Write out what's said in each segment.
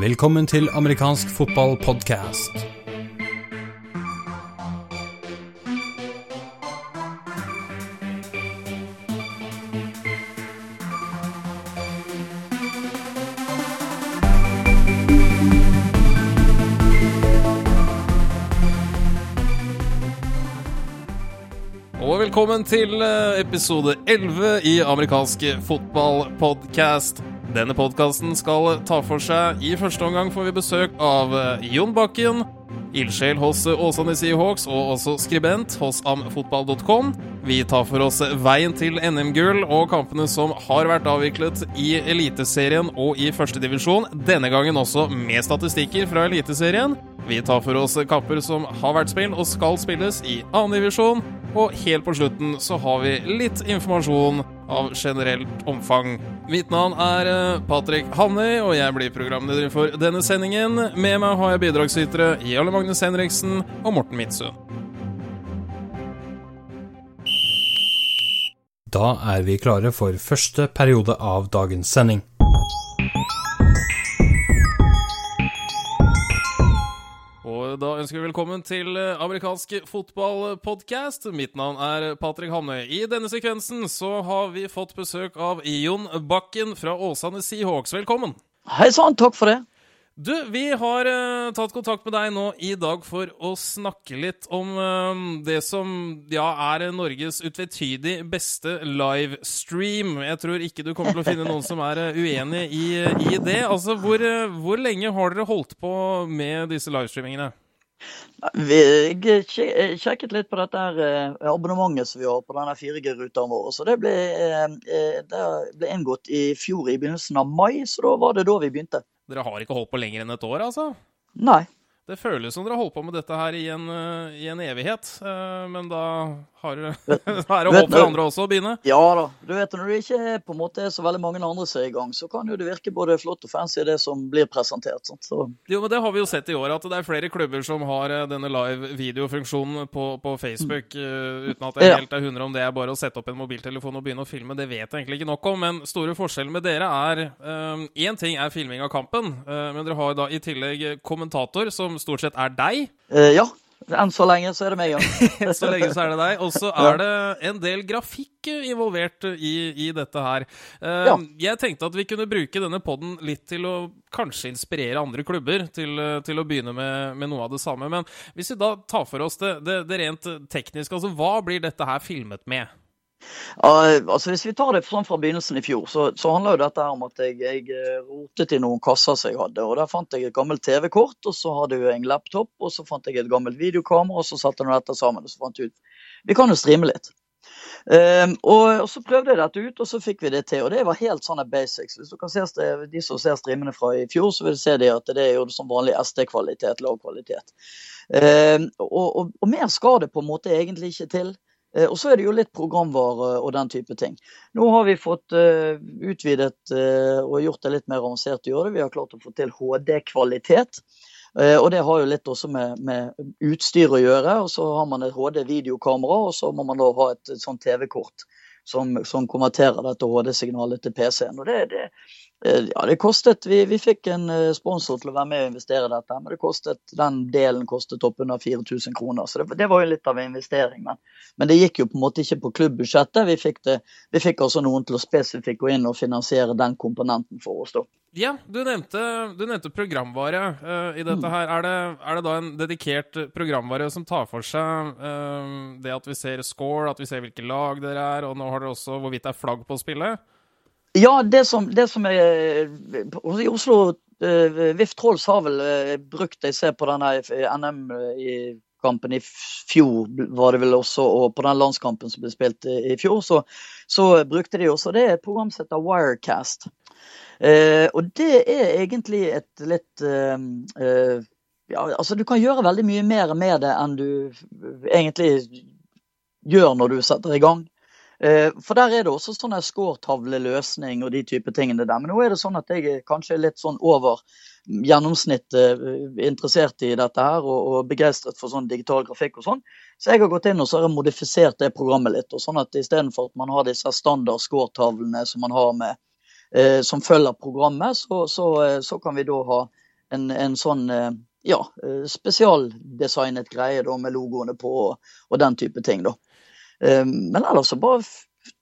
Velkommen til amerikansk fotballpodkast. Og velkommen til eh, episode 11 i amerikansk fotballpodkast. Denne podkasten skal ta for seg I første omgang får vi besøk av eh, Jon Bakken, ildsjel hos Åsane Seahawks og også skribent hos amfotball.com. Vi tar for oss veien til NM-gull og kampene som har vært avviklet i Eliteserien og i førstedivisjon. Denne gangen også med statistikker fra Eliteserien. Vi tar for oss kamper som har vært spilt og skal spilles i annendivisjon. Og helt på slutten så har vi litt informasjon av generelt omfang. Mitt navn er eh, Patrick Hamnøy, og jeg blir programleder for denne sendingen. Med meg har jeg bidragsytere Jarle Magnus Henriksen og Morten Midtsund. Da er vi klare for første periode av dagens sending. Da ønsker vi velkommen til eh, amerikansk fotballpodkast. Mitt navn er Patrick Hamnøy. I denne sekvensen så har vi fått besøk av Jon Bakken fra Åsane Seahawks. Velkommen. Hei sann, takk for det. Du, vi har uh, tatt kontakt med deg nå i dag for å snakke litt om uh, det som ja, er Norges utvetydig beste livestream. Jeg tror ikke du kommer til å finne noen som er uh, uenig i, i det. Altså, hvor, hvor lenge har dere holdt på med disse livestreamingene? Jeg sjekket litt på dette her, eh, abonnementet som vi har på denne 4G-ruta vår. Så det ble, eh, eh, det ble inngått i fjor i begynnelsen av mai, så da var det da vi begynte. Dere har ikke holdt på lenger enn et år, altså? Nei. Det føles som dere har holdt på med dette her i en, eh, i en evighet, eh, men da har dere da er det håp for andre også å begynne. Ja da. Du vet når det ikke er på en måte er så veldig mange andre som er i gang, så kan jo det virke både flott og fancy det som blir presentert. sånn. Så, Jo, men Det har vi jo sett i år, at det er flere klubber som har eh, denne live videofunksjonen på, på Facebook. Mm. uten at jeg helt er 100 om det er bare å sette opp en mobiltelefon og begynne å filme. Det vet jeg egentlig ikke nok om. Men store forskjellen med dere er Én ting er filming av kampen, uh, men dere har da i tillegg kommentator, som stort sett er deg. eh, ja. Enn så lenge så er det meg, ja. Så lenge så er det deg. Og så er det en del grafikk eh, involvert i, i dette her. Eh, Ja. Jeg tenkte at vi kunne bruke denne poden litt til å kanskje inspirere andre klubber til, eh, til å begynne med, med noe av det samme. Men hvis vi da tar for oss det, det, det rent tekniske, altså hva blir dette her filmet med? Altså Hvis vi tar det sånn fra begynnelsen i fjor, så, så handler jo dette om at jeg, jeg eh, rotet i noen kasser som jeg hadde. og Der fant jeg et gammelt TV-kort, og så hadde jeg en laptop, og så fant jeg et gammelt videokamera, og så satte jeg dette sammen. og så fant jeg ut, Vi kan jo streame litt. Ehm, og, og så prøvde jeg dette ut, og så fikk vi det til. Og det var helt sånne basics. Hvis du kan se det, De som ser streamene fra i fjor, så vil du se det at det er jo som vanlig SD-kvalitet, lagkvalitet. Ehm, og, og, og mer skal det på en måte egentlig ikke til. Eh, Og så er det jo litt programvare og den type ting. Nå har vi fått eh, utvidet eh, og gjort det litt mer avansert å gjøre det. Vi har klart å få til HD-kvalitet. Og det har jo litt også med, med utstyr å gjøre. Og så har man et HD-videokamera, og så må man da ha et, et sånt TV-kort som, som konverterer dette HD-signalet til PC-en. Og det, det, ja, det kostet Vi, vi fikk en eh, sponsor til å være med og investere i dette, men det kostet, den delen kostet oppunder 4000 kroner. Så det, det var jo litt av en investering. Men, men det gikk jo på en måte ikke på klubbbudsjettet. Vi fikk, det, vi fikk også noen til å spesifikt gå inn og finansiere den komponenten for oss. da. Ja, du nevnte, du nevnte programvare uh, i dette her. Er det, er det da en dedikert programvare som tar for seg uh, det at vi ser score, at vi ser hvilke lag dere er, og nå har dere også hvorvidt det er flagg på spillet? Ja, det som, det som er I Oslo uh, VIF Trolls har vel eh, brukt jeg ser på denne NM-kampen i fjor, var det vel også, og på den landskampen som ble spilt i, fjor, så, så brukte de også Det et Wirecast. Eh, og det er egentlig et litt eh, eh, ja, altså Du kan gjøre veldig mye mer med det enn du egentlig gjør når du setter i gang. Eh, For der er det også sånn skårtavleløsning og de type tingene der. Men nå er det sånn at jeg er kanskje litt sånn over gjennomsnittet eh, interessert i dette her og, og begeistret for sånn digital grafikk og sånn. Så jeg har gått inn og så har jeg modifisert det programmet litt. og sånn at Istedenfor at man har disse standard skårtavlene som man har med, eh, som følger programmet, så, så, eh, så kan vi da ha en, en sånn ja, spesialdesignet greie da, med logoene på og, og, den type ting. da. Men ellers så bare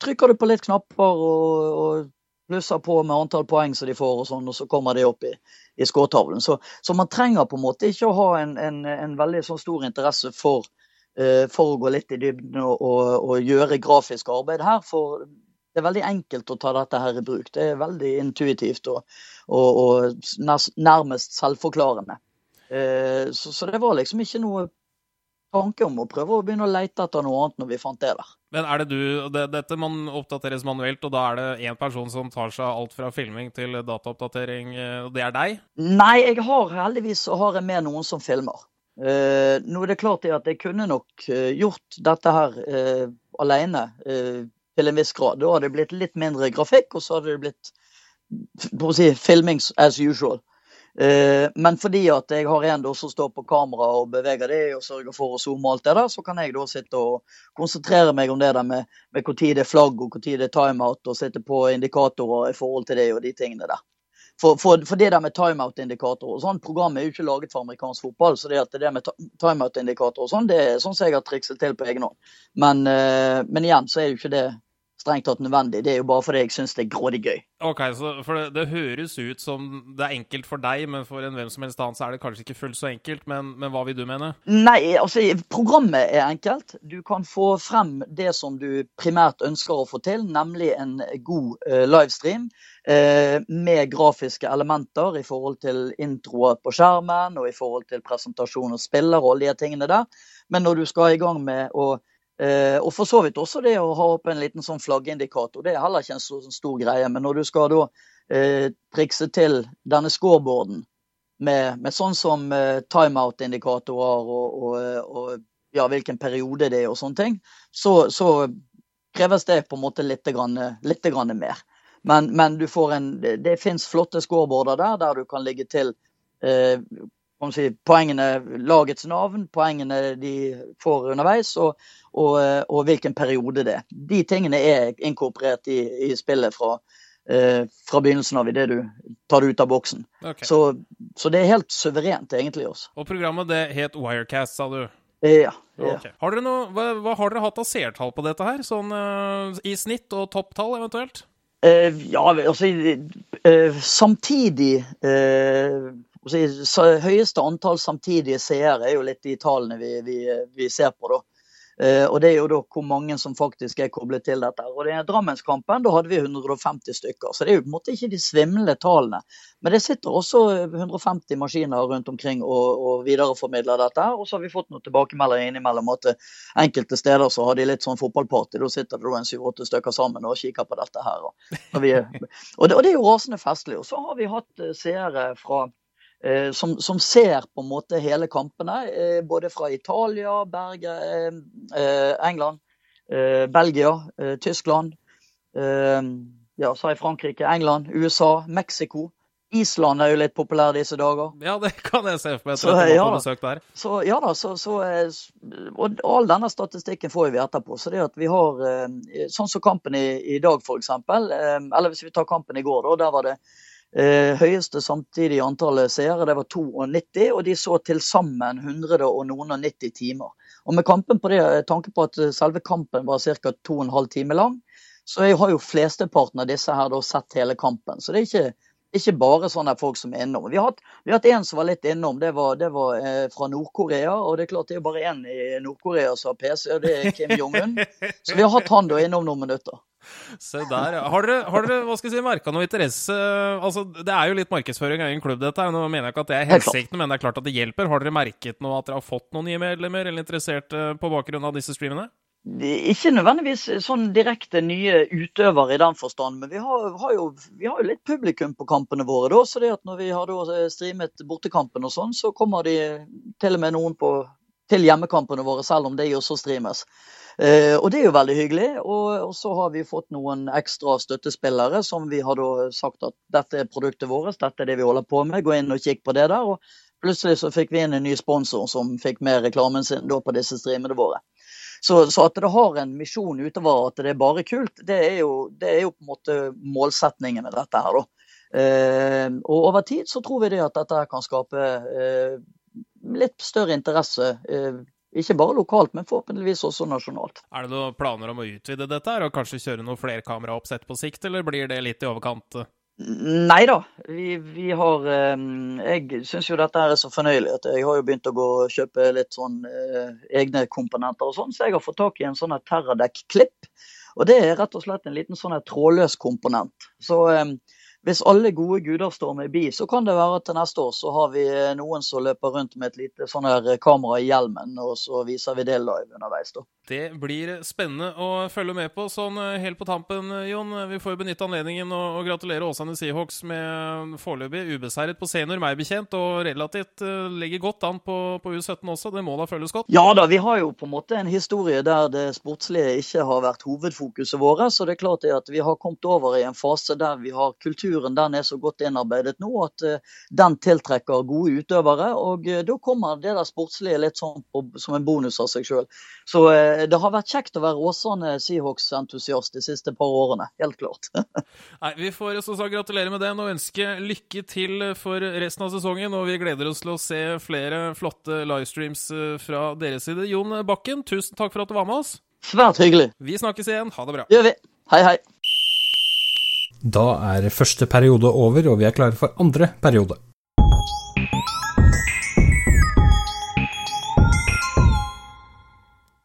trykker du på litt knapper og, og plusser på med antall poeng som de får, og sånn, og så kommer de opp i, i skårtavlen. Så, så, man trenger på en måte ikke å ha en, en, en veldig sånn stor interesse for, uh, for, å gå litt i dybden og, og, og, gjøre grafisk arbeid her. For det er veldig enkelt å ta dette her i bruk. Det er veldig intuitivt og, og nærmest selvforklarende. Uh, så, så, det var liksom ikke noe tanke om å prøve å begynne å lete etter noe annet når vi fant det der. Men er det du det, Dette man oppdateres manuelt, og da er det én person som tar seg alt fra filming til dataoppdatering, eh, og det er deg? Nei, jeg har heldigvis har jeg med noen som filmer. Uh, nå er det klart at jeg kunne nok uh, gjort dette her uh, alene uh, til en viss grad. Da hadde det blitt litt mindre grafikk, og så hadde det blitt på å si, filming as usual. Eh, men fordi at jeg har en som står på kamera og beveger det og sørger for å zoome alt det der, så kan jeg da sitte og konsentrere meg om det der med, med tid det er flagg og hvor tid det er timeout, og sitte på indikatorer i forhold til det og de tingene der. For, for, for det der med timeout-indikatorer og sånn, Programmet er jo ikke laget for amerikansk fotball, så det, det med timeout-indikatorer og sånn, det er sånn som jeg har trikset til på egen hånd. Men, uh, men igjen så er jo ikke det strengt tatt nødvendig. Det er jo bare fordi jeg syns det er grådig gøy. Ok, så for det, det, høres ut som det er enkelt for deg, men for en hvem som helst annen så er det kanskje ikke fullt så enkelt. Men, men, hva vil du mene? Nei, altså programmet er enkelt. Du kan få frem det som du primært ønsker å få til, nemlig en god uh, livestream. Uh, med grafiske elementer i forhold til introer på skjermen og i forhold til presentasjon og spiller og alle de tingene der. Men når du skal i gang med å Eh, og for så vidt også det å ha opp en liten sånn flaggindikator. Det er heller ikke en så, sånn stor greie. Men når du skal da eh, trikse til denne scoreboarden med, med sånn som eh, timeout-indikatorer og, og, og, ja, hvilken periode det er og sånne ting, så, så kreves det på en måte litt, grann, litt grann mer. Men, men, en, det, det finnes flotte scoreboarder der, der du kan ligge til eh, si, poengene, lagets navn, poengene de får underveis, og, og, og, hvilken periode det er. De tingene er inkorporert i, i spillet fra, eh, fra, begynnelsen av idet du tar det ut av boksen. Okay. Så, så, det er helt suverent, egentlig. også. Og programmet det het Wirecast, sa du? Ja. ja. Okay. Har dere noe, hva, hva, har dere hatt av seertall på dette her? Sånn uh, i snitt og topptall eventuelt? Uh, ja, altså uh, Samtidig høyeste antall samtidige seere er jo litt de tallene vi, vi, vi ser på. da. Uh, og Det er jo da hvor mange som faktisk er koblet til dette. Og er Drammenskampen da hadde vi 150 stykker, så det er jo på en måte ikke de svimlende tallene. Men det sitter også 150 maskiner rundt omkring og, og videreformidler dette. Og så har vi fått noen tilbakemeldinger innimellom at enkelte steder så har de litt sånn fotballparty. Da sitter det en syv-åtte stykker sammen og kikker på dette her. Og, vi, og, det, og det er jo rasende festlig. Og så har vi hatt eh, seere fra Eh, som, som, ser på en måte hele kampene, eh, både fra Italia, Berge, eh, England, Belgia, Tyskland. Ja, sa jeg Frankrike, England, USA, Mexico. Island er jo litt populær disse dager. Ja, det kan jeg se for meg. Så, ja, der. Så, ja da, så, så, og all denne statistikken får vi etterpå. Så det at vi har Sånn som kampen i, i dag, f.eks. Eller hvis vi tar kampen i går, da. Der var det Eh, høyeste samtidig antallet seere det var 92, og de så til sammen 100 og noen og 90 timer. Og med kampen på det, eh, tanke på at eh, selve kampen var ca. 2 12 timer lang, så jeg har jo flesteparten av disse her da sett hele kampen. Så det er ikke, ikke bare sånne folk som er innom. Vi har hatt, vi har hatt en som var litt innom, det var, det var eh, fra Nord-Korea. Og det er klart det er bare én i Nord-Korea som har PC, og det er Kim Jong-un. Så vi har hatt han da innom noen minutter. Se der, ja. Har dere, har dere hva skal jeg si, merka noe interesse Altså, Det er jo litt markedsføring av egen klubb, dette. Nå mener jeg ikke at det er hensikten, men det er klart at det hjelper. Har dere merket noe at dere har fått noen nye medlemmer eller interesserte på bakgrunn av disse streamene? Ikke nødvendigvis sånn direkte nye utøvere i den forstand, men vi har, har, jo, vi har, jo, litt publikum på kampene våre. da, så det at Når vi har streamet bortekampen og sånn, så kommer de til og med noen på, til hjemmekampene våre, selv om de også streames. Eh, og det er jo veldig hyggelig. Og, og, så har vi fått noen ekstra støttespillere som vi har sagt at dette er produktet vårt, dette er det vi holder på med. Gå inn og kikk på det der. Og plutselig så fikk vi inn en ny sponsor som fikk med reklamen sin da på disse streamene våre. Så, så, at det har en misjon utover at det er bare kult, det er jo, det er jo på en måte målsetningen med dette her, da. Og over tid så tror vi det at dette kan skape litt større interesse. Ikke bare lokalt, men forhåpentligvis også nasjonalt. Er det noen planer om å utvide dette her, og kanskje kjøre noe flerkameraoppsett på sikt, eller blir det litt i overkant? Nei da. Vi, vi, har Jeg syns jo dette er så fornøyelig at jeg har jo begynt å gå og kjøpe litt sånn eh, egne komponenter og sånn, så jeg har fått tak i en sånn Terradek-klipp. Og det er rett og slett en liten sånn trådløs komponent. Så eh, hvis alle gode guder står med bi, så kan det være at til neste år så har vi eh, noen som løper rundt med et lite sånn her eh, kamera i hjelmen, og så viser vi det live underveis. da. Det blir spennende å følge med på. Sånn eh, helt på tampen, Jon, vi får benytte anledningen og, gratulere Åsane Seahawks med foreløpig ubeseiret på senior, meg bekjent, og relativt legger godt an på, på U17 også. Det må da føles godt? Ja da, vi har jo på en måte en historie der det sportslige ikke har vært hovedfokuset vårt. Så det er klart det at vi har kommet over i en fase der vi har kultur kulturen den er så godt innarbeidet nå at uh, den tiltrekker gode utøvere. og uh, Da kommer det der sportslige litt sånn på, som en bonus av seg sjøl. Så uh, det har vært kjekt å være Åsane Seahawks-entusiast de siste par årene. Helt klart. Nei, Vi får så sagt gratulere med den og ønske lykke til for resten av sesongen. Og vi gleder oss til å se flere flotte livestreams fra deres side. Jon Bakken, tusen takk for at du var med oss. Svært hyggelig. Vi snakkes igjen. Ha det bra. Gjør vi. Hei, hei. Da er første periode over, og vi er klare for andre periode.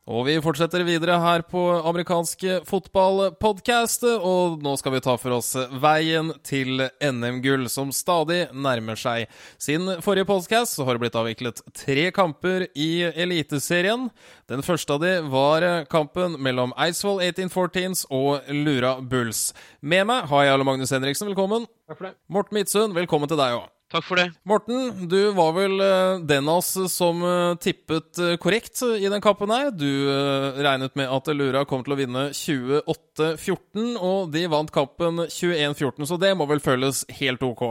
Og vi fortsetter videre her på amerikansk fotballpodkast, og nå skal vi ta for oss veien til NM-gull, som stadig nærmer seg. Siden forrige podkast har det blitt avviklet tre kamper i Eliteserien. Den første av de var kampen mellom Eidsvoll 1814s og Lura Bulls. Med meg har jeg Alle Magnus Henriksen, velkommen. Takk for det. Morten Midtsund, velkommen til deg òg. Takk for det. Morten, du var vel eh, den av oss som eh, tippet eh, korrekt i den kampen her. Du regnet med at Lura kom til å vinne 28-14, og de vant kampen 21-14, så det må vel føles helt OK?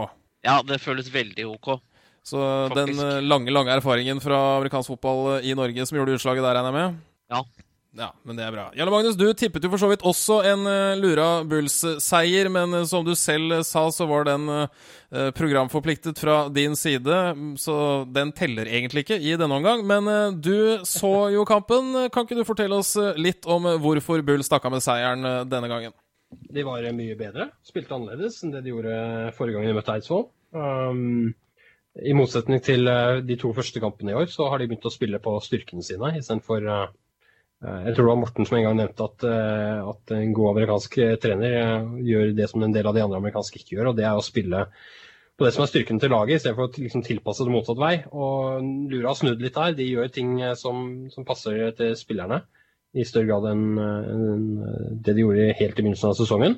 Ja, det føles veldig OK. Så Faktisk. den lange, lange erfaringen fra amerikansk fotball i Norge som gjorde utslaget der, regner jeg med? Ja, ja, men det er bra. Jarle Magnus, du tippet jo for så vidt også en uh, Lura Bulls-seier, men uh, som du selv uh, sa, så var den programforpliktet fra din side, så den teller egentlig ikke i denne omgang. Men du så jo kampen. Kan ikke du fortelle oss litt om hvorfor Bulls stakk av med seieren denne gangen? De var mye bedre, spilte annerledes enn det de gjorde forrige gang de møtte Eidsvoll. Um, I motsetning til de to første kampene i år, så har de begynt å spille på styrkene sine istedenfor uh, Eh, jeg tror det var Morten som en gang nevnte at, eh, at, en god amerikansk trener eh, gjør det som en del av de andre amerikanske ikke gjør, og det er å spille på det som er styrken til laget, istedenfor å liksom tilpasse det motsatt vei. Og Lura har snudd litt der. De gjør ting som, som passer til spillerne i større grad enn, en, det de gjorde helt i begynnelsen av sesongen.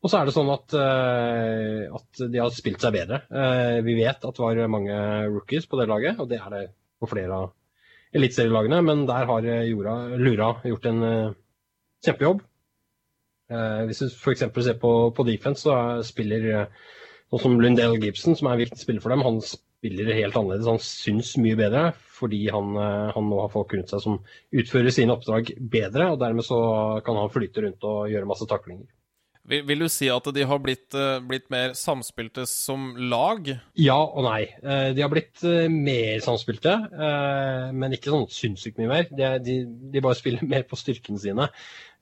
Og så er det sånn at, at, de har spilt seg bedre. Vi vet at det var mange rookies på det laget, og det er det på flere av eliteserielagene, men der har eh, Lura gjort en uh, kjempejobb. Uh, hvis du f.eks. ser på, på, defense, så spiller uh, sånn som Lundell Gibson, som er en viktig spiller for dem, han spiller helt annerledes. Han syns mye bedre fordi han, han, nå har folk rundt seg som utfører sine oppdrag bedre, og dermed så kan han flyte rundt og gjøre masse taklinger. Vil, vil, du si at de har blitt, uh, blitt, mer samspilte som lag? Ja og nei. Uh, de har blitt uh, mer samspilte, men ikke sånn sinnssykt mye mer. De, de, de, bare spiller mer på styrkene sine.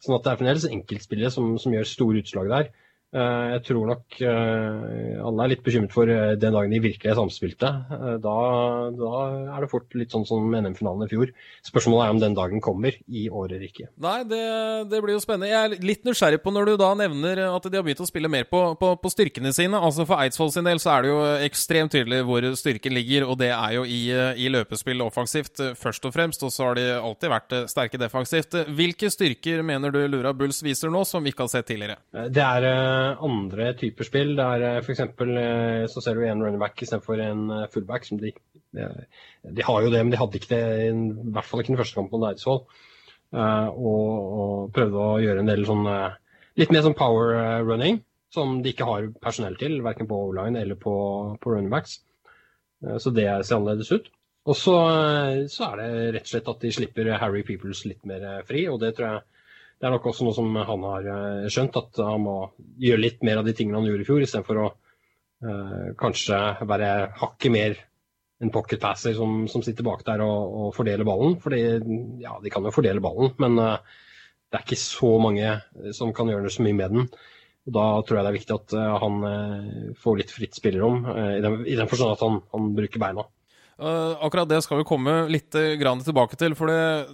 Sånn at det er fremdeles enkeltspillere som, som gjør store utslag der. Eh, jeg tror nok eh, alle er litt bekymret for eh, den dagen de virkelig er samspilte. Da, da er det fort litt sånn som NM-finalen i fjor. Spørsmålet er om den dagen kommer i år eller ikke. Nei, det, det, blir jo spennende. Jeg er litt nysgjerrig på når du da nevner at de har begynt å spille mer på, på, på styrkene sine. Altså For Eidsvoll sin del så er det jo ekstremt tydelig hvor styrken ligger, og det er jo i, i løpespill offensivt først og fremst. Og så har de alltid vært sterke defensivt. Hvilke styrker mener du Lura Bulls viser nå, som vi ikke har sett tidligere? Det er andre typer spill. Det er eh, f.eks. Eh, så ser du en running back istedenfor en eh, fullback. De, de, har jo det, men de hadde ikke det, i hvert fall ikke den første kampen mot Eidsvoll. Og, og prøvde å gjøre en del sånn litt mer sånn power running, som de ikke har personell til, verken på O-line eller på, på running backs. Så det ser annerledes ut. Og så, så, er det rett og slett at de slipper Harry Peoples litt mer fri, og det tror jeg det er nok også noe som han har eh, skjønt, at han må gjøre litt mer av de tingene han gjorde i fjor, istedenfor å eh, kanskje være hakket mer en pocket passer som, som sitter bak der og, og fordeler ballen. For ja, de kan jo fordele ballen, men eh, det er ikke så mange som kan gjøre så mye med den. Og Da tror jeg det er viktig at eh, han eh, får litt fritt spillerom, eh, i den, den forstand at han, han bruker beina. Uh, akkurat det skal vi komme litt eh, tilbake til, for det,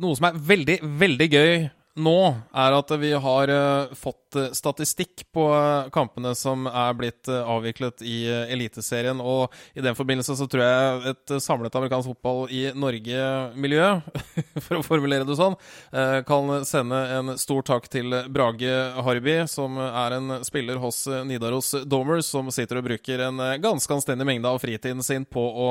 noe som er veldig, veldig gøy nå, er at vi har eh, fått eh, statistikk på eh, kampene som er blitt avviklet i Eliteserien. Og i den forbindelse så tror jeg et samlet amerikansk fotball i Norge-miljø, for å formulere det sånn, kan sende en stor takk til Brage Harby, som er en spiller hos Nidaros Domers, som sitter og bruker en ganske anstendig mengde av fritiden sin på å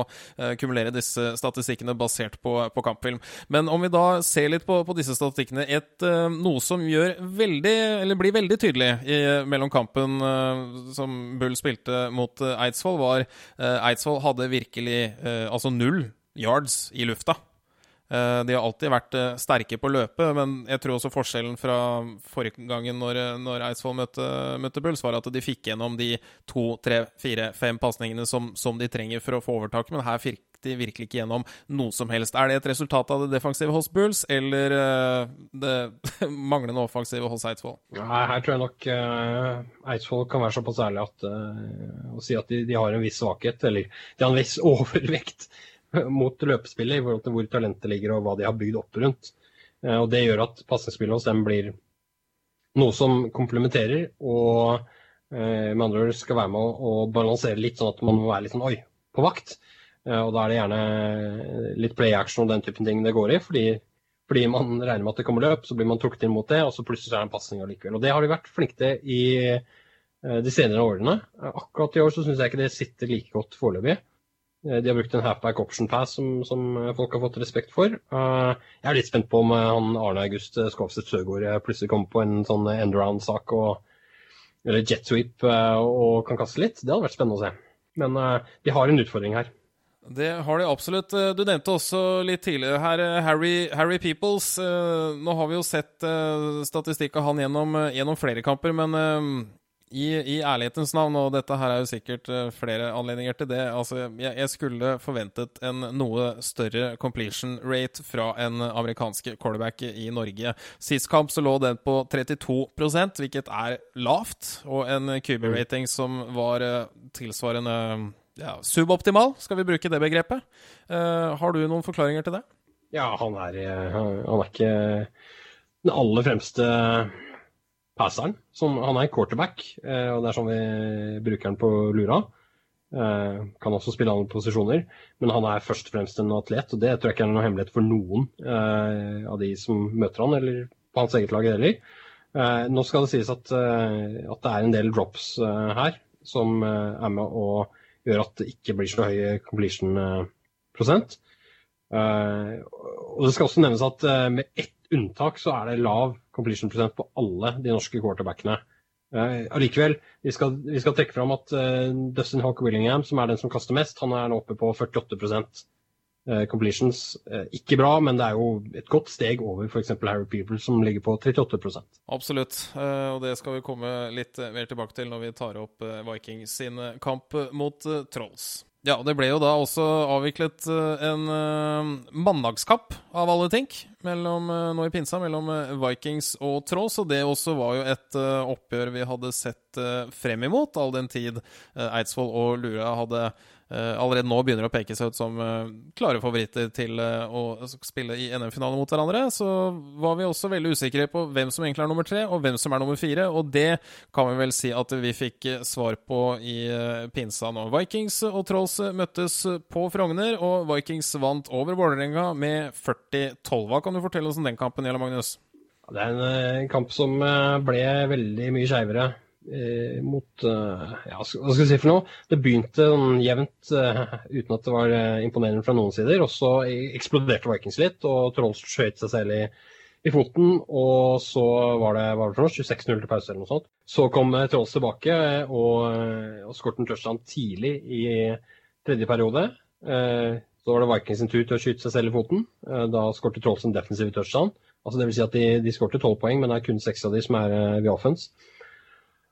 kumulere disse statistikkene basert på, på kampfilm. Men om vi da ser litt på, på disse statistikkene, et, noe som gjør veldig, eller blir veldig tydelig i mellom kampen eh, som Bull spilte mot eh, Eidsvoll, var eh, Eidsvoll hadde virkelig eh, altså null yards i lufta. Eh, De har alltid vært eh, sterke på løpet, men jeg tror også forskjellen fra forrige gangen når, når Eidsvoll møtte, møtte Bulls, var at de fikk gjennom de to, tre, fire, fem pasningene som, som de trenger for å få overtak. Men her fikk de virkelig ikke gjennom noe som helst. Er det et resultat av det defensive hos Bulls, eller eh, det manglende offensive hos Eidsvoll? Nei, her tror jeg nok uh, Eidsvoll kan være såpass ærlig at, uh, å si at de, de har en viss svakhet, eller de har en viss overvekt mot løpespillet i forhold til hvor talentet ligger og hva de har bygd opp rundt. Uh, og Det gjør at pasningsspillet hos dem blir noe som komplementerer og med andre ord skal være med å balansere litt, sånn at man må være litt sånn oi, på vakt. Eh, og Da er det gjerne litt play action og den typen ting det går i. fordi fordi man regner med at det kommer løp, så blir man trukket inn mot det, og så plutselig er det en pasning allikevel. Og Det har de vært flinke til i eh, de senere årene. Eh, Akkurat i år så syns jeg ikke det sitter like godt foreløpig. Eh, De har brukt en halfback option pass som, som eh, folk har fått respekt for. Eh, Jeg er litt spent på om eh, han Arne August eh, Skovseth Søgaard eh, plutselig kommer på en sånn end-around-sak og eller jet sweep eh, og kan kaste litt. Det hadde vært spennende å se. Men vi har en utfordring her. Det har de absolutt. Eh, Du nevnte også litt tidligere her eh, Harry, Harry Peoples. Eh, Nå har vi jo sett statistikk av han gjennom, gjennom flere kamper, men i, i ærlighetens navn, og dette her er jo sikkert flere anledninger til det altså, jeg, jeg skulle forventet en noe større completion rate fra en amerikansk quarterback i Norge. Sist kamp så lå den på 32% hvilket er lavt, og en QB-rating som var tilsvarende ja, suboptimal, skal vi bruke det begrepet. Uh, har du noen forklaringer til det? Ja, han er, eh, han er ikke den aller fremste passeren. Som, han er quarterback, uh, og det er sånn vi bruker han på lura. Uh, Kan også spille andre posisjoner, men han er først og fremst en atlet. Og det tror jeg ikke er noen hemmelighet for noen av de som møter han, eller på hans eget lag heller. Nå skal det sies at, at det er en del drops her som er med å gjøre at det ikke blir så høy completion-prosent. Eh, og det skal også nevnes at eh, med ett unntak så er det lav completion-prosent på alle de norske quarterbackene. Uh, allikevel, vi vi skal trekke fram at eh, Dustin Hawk Willingham, som er den som kaster mest, han er nå oppe på 48 eh, completions. Eh, ikke bra, men det er jo et godt steg over f.eks. Harry People, som ligger på 38 Absolutt, eh, og det skal vi komme litt eh, mer tilbake til når vi tar opp eh, Vikings sin eh, kamp eh, mot eh, Trolls. Ja, det ble jo da også avviklet eh, en mandagskamp, av alle ting, mellom, eh, nå i pinsa, mellom eh, Vikings og Trolls, og det også var jo et eh, oppgjør vi hadde sett eh, frem imot, all den tid eh, Eidsvoll og Lura hadde eh, allerede nå begynner å peke seg ut som eh, klare favoritter til eh, å spille i NM-finale mot hverandre, så var vi også veldig usikre på hvem som egentlig er nummer tre, og hvem som er nummer fire. Og det kan vi vel si at vi fikk eh, svar på i eh, pinsa nå. Vikings og Trolls møttes på Frogner, og Vikings vant over Vålerenga med 40-12. Hva kan du fortelle oss om den kampen, Jelle Magnus? Det er en eh, kamp som eh, ble veldig mye skeivere eh, mot eh, Ja, hva skal vi si for noe? Det begynte sånn jevnt eh, uten at det var eh, imponerende fra noen sider. Og så eksploderte Vikings litt, og Trolls skjøt seg selv i, i foten. Og så var det, var det for noe, 26-0 til pause eller noe sånt. Så kom eh, Trolls tilbake eh, og, og skåret en touchdown tidlig i tredje periode. Så var det Vikings sin tur til å skyte seg selv i foten. Da skårte Trolls en defensiv touchdown. Altså det vil si at de, de skårte tolv poeng, men det er kun seks av de som er uh, via offense.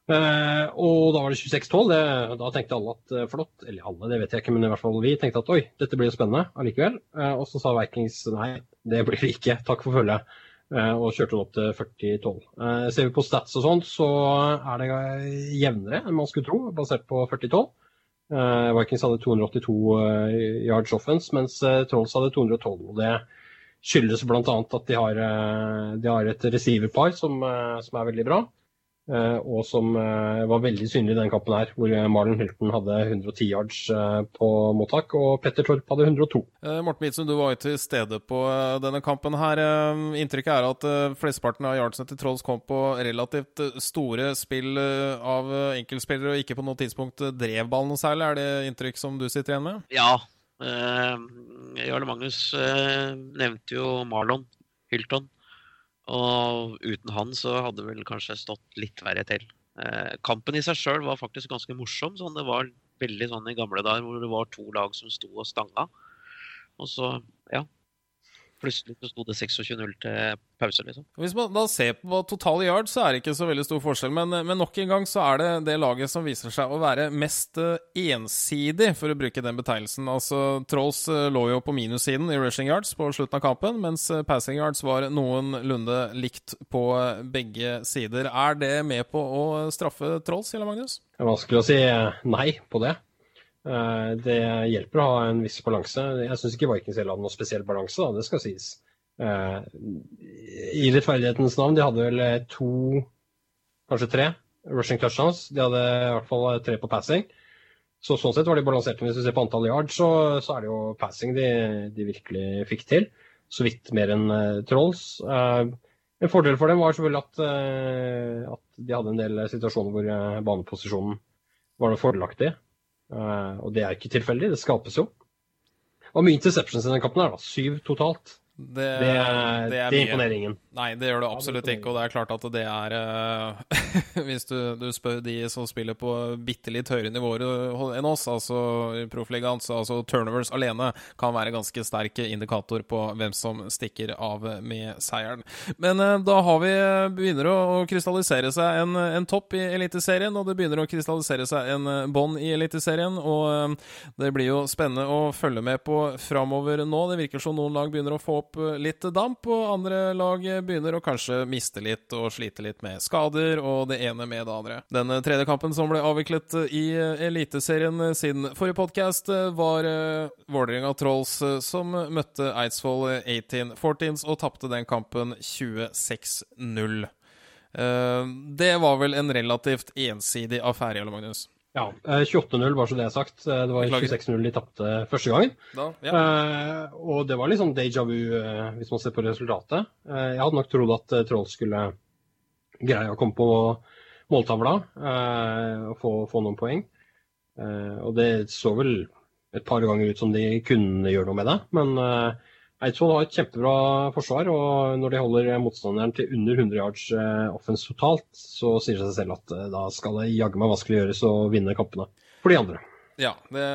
Eh, og da var det 26-12. Da tenkte alle at eh, flott, eller alle, det vet jeg ikke, men i hvert fall vi tenkte at oi, dette blir jo spennende allikevel. Eh, og så sa Vikings nei, det blir det ikke, takk for følget. Og kjørte det opp til 40-12. Eh, ser vi på stats og sånt, så er det jevnere enn man skulle tro, basert på 40-12. Eh, Vikings hadde 282 eh, yards offense, mens Trolls hadde 212. og Det skyldes bl.a. at de har, de har et receiverpar som, som er veldig bra. Eh, Og som eh, var veldig synlig i denne kampen, her, hvor eh, Marlon Hilton hadde 110 yards på mottak, og Petter Torp hadde 102. Eh, Morten Midtsund, du var jo til stede på denne kampen her. Inntrykket er at flesteparten av yardsene til Trolls kom på relativt store spill av enkeltspillere, og ikke på noe tidspunkt drev ballen noe særlig. Er det inntrykk som du sitter igjen med? Ja. Jarle Magnus nevnte jo Marlon Hilton. Og uten han så hadde det vel kanskje stått litt verre til. Eh, kampen i seg sjøl var faktisk ganske morsom. sånn Det var veldig sånn i gamle dager hvor det var to lag som sto og stanga. Og så, ja Plutselig så sto det 26-0 til pause, liksom. Hvis man da ser på totale yards, så er det ikke så veldig stor forskjell. Men, men nok en gang så er det det laget som viser seg å være mest eh, ensidig, for å bruke den betegnelsen. Altså, Trolls eh, lå jo på minussiden i rushing yards på slutten av kampen, mens eh, passing yards var noenlunde likt på eh, begge sider. Er det med på å straffe Trolls, Kjell Magnus? Det er vanskelig å si eh, nei på det. Eh, Det hjelper å ha en viss balanse. Jeg syns ikke Vikings heller hadde noe spesiell balanse, da, det skal sies. Eh, I rettferdighetens navn, de hadde vel eh, to, kanskje tre, rushing touchdowns. De hadde i hvert fall tre på passing. Så sånn sett var de balanserte. Hvis du ser på antall yards, så, så er det jo passing de, de virkelig fikk til. Så vidt mer enn uh, Trolls. Uh, en fordel for dem var selvfølgelig at, uh, at de hadde en del situasjoner hvor baneposisjonen var noe fordelaktig. Eh, og det er ikke tilfeldig, det skapes jo. Og mye interceptions i den kampen her, da. Syv totalt. Det, Det, det, det er imponerer ingen. Nei, det gjør det absolutt ikke, og det er klart at det er eh, Hvis du, du spør de som spiller på bitte litt høyere nivåer enn oss, altså i proffligaen, så altså turnovers alene kan være ganske sterk indikator på hvem som stikker av med seieren. Men eh, da har vi begynner å, krystallisere seg en, en topp i Eliteserien, og det begynner å krystallisere seg en eh, bånd i Eliteserien, og eh, det blir jo spennende å følge med på framover nå. Det virker som noen lag begynner å få opp eh, litt damp, og andre lag begynner å kanskje miste litt og slite litt med skader, og det ene med det andre. Den eh, tredje kampen som ble avviklet i eh, Eliteserien eh, siden forrige podkast, var eh, Vålerenga Trolls eh, som møtte Eidsvoll 1814s og tapte den kampen 26-0. Eh, Det var vel en relativt ensidig affære, Jarle Magnus? Ja, eh, 28-0, bare så det er sagt. Eh, Det var 26-0 de tapte første gangen. Da, ja. Eh, og det var litt sånn déjà vu, eh, hvis man ser på resultatet. Eh, jeg hadde nok trodd at eh, Trolls skulle greie å komme på måltavla eh, og få, få noen poeng. Eh, og det så vel et par ganger ut som de kunne gjøre noe med det. Men eh, Eidsvoll har et kjempebra forsvar, og når de holder motstanderen til under 100 yards offens offense totalt, så sier det seg selv at eh, da skal det jaggu meg vanskelig gjøres å vinne kampene for de andre. Ja, det,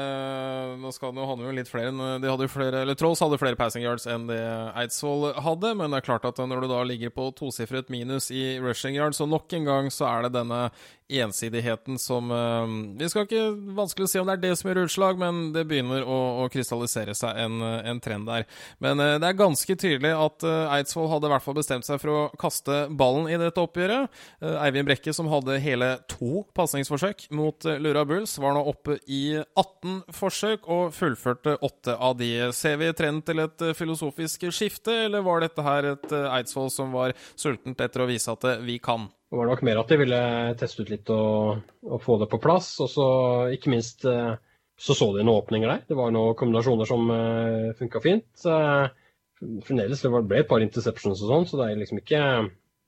nå skal det jo litt flere de hadde flere, eller Trolls hadde flere passing yards enn det Eidsvoll hadde, men det er klart at når du da ligger på tosifret minus i rushing yards, så nok en gang så er det denne ensidigheten som eh, Vi skal ikke vanskelig si om det er det som gjør utslag, men det begynner å, å krystallisere seg en, en trend der. Men eh, det er ganske tydelig at eh, Eidsvoll hadde i hvert fall bestemt seg for å kaste ballen i dette oppgjøret. Eh, Eivind Brekke, som hadde hele to pasningsforsøk mot eh, Lura Bulls, var nå oppe i 18 forsøk og fullførte åtte av de. Ser vi trenden til et eh, filosofisk skifte, eller var dette her et eh, Eidsvoll som var sultent etter å vise at eh, vi kan? Det var nok mer at de ville teste ut litt og, og få det på plass. Og så ikke minst eh, så så de noen åpninger der. Det var noen kombinasjoner som uh, funka fint. Eh, fremdeles det ble et par interceptions og sånn, så det er liksom ikke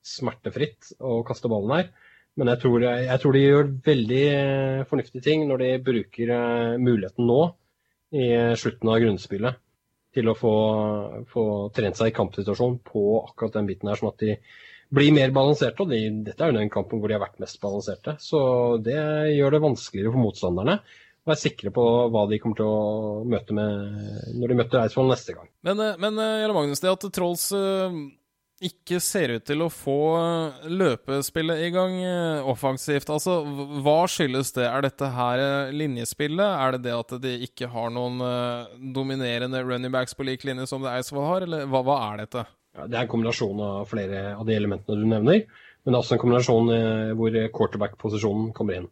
smertefritt å kaste ballen her. Men jeg tror, jeg tror de gjør veldig eh, fornuftige ting når de bruker eh, muligheten nå, i eh, slutten av grunnspillet, til å få, få trent seg i kampsituasjon på akkurat den biten her, sånn at de blir mer balanserte. Og de, dette er jo den kampen hvor de har vært mest balanserte. Så det gjør det vanskeligere for motstanderne å være sikre på hva de kommer til å møte med når de møter Eidsvoll neste gang. Men, eh, men eh, Jarle Magnus, det at Trolls eh, ikke ser ut til å få løpespillet i gang offensivt. Altså, hva skyldes det? Er dette her linjespillet? Er det det at de ikke har noen dominerende running backs på lik linje som det Eidsvoll har, eller hva, hva er dette? Ja, det er en kombinasjon av flere av de elementene du nevner, men det er også en kombinasjon eh, hvor quarterback-posisjonen kommer inn.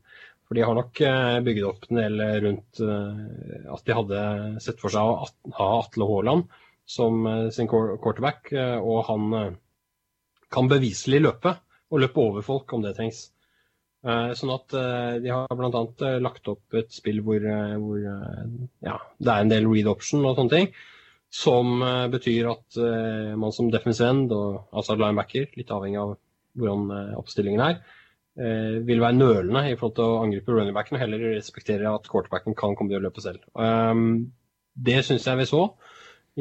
For de har nok eh, bygget opp en del rundt eh, at de hadde sett for seg å ha Atle Haaland som sin quarterback, og han kan beviselig løpe, og løpe over folk om det trengs. Sånn at de har bl.a. lagt opp et spill hvor, hvor ja, det er en del read option og sånne ting. Som eh, betyr at eh, man som defensive end, og, altså linebacker, litt avhengig av hvordan eh, oppstillingen er, vil være nølende i forhold til å angripe runningbacken, og heller respektere at quarterbacken kan komme til å løpe selv. Um, det syns jeg vi så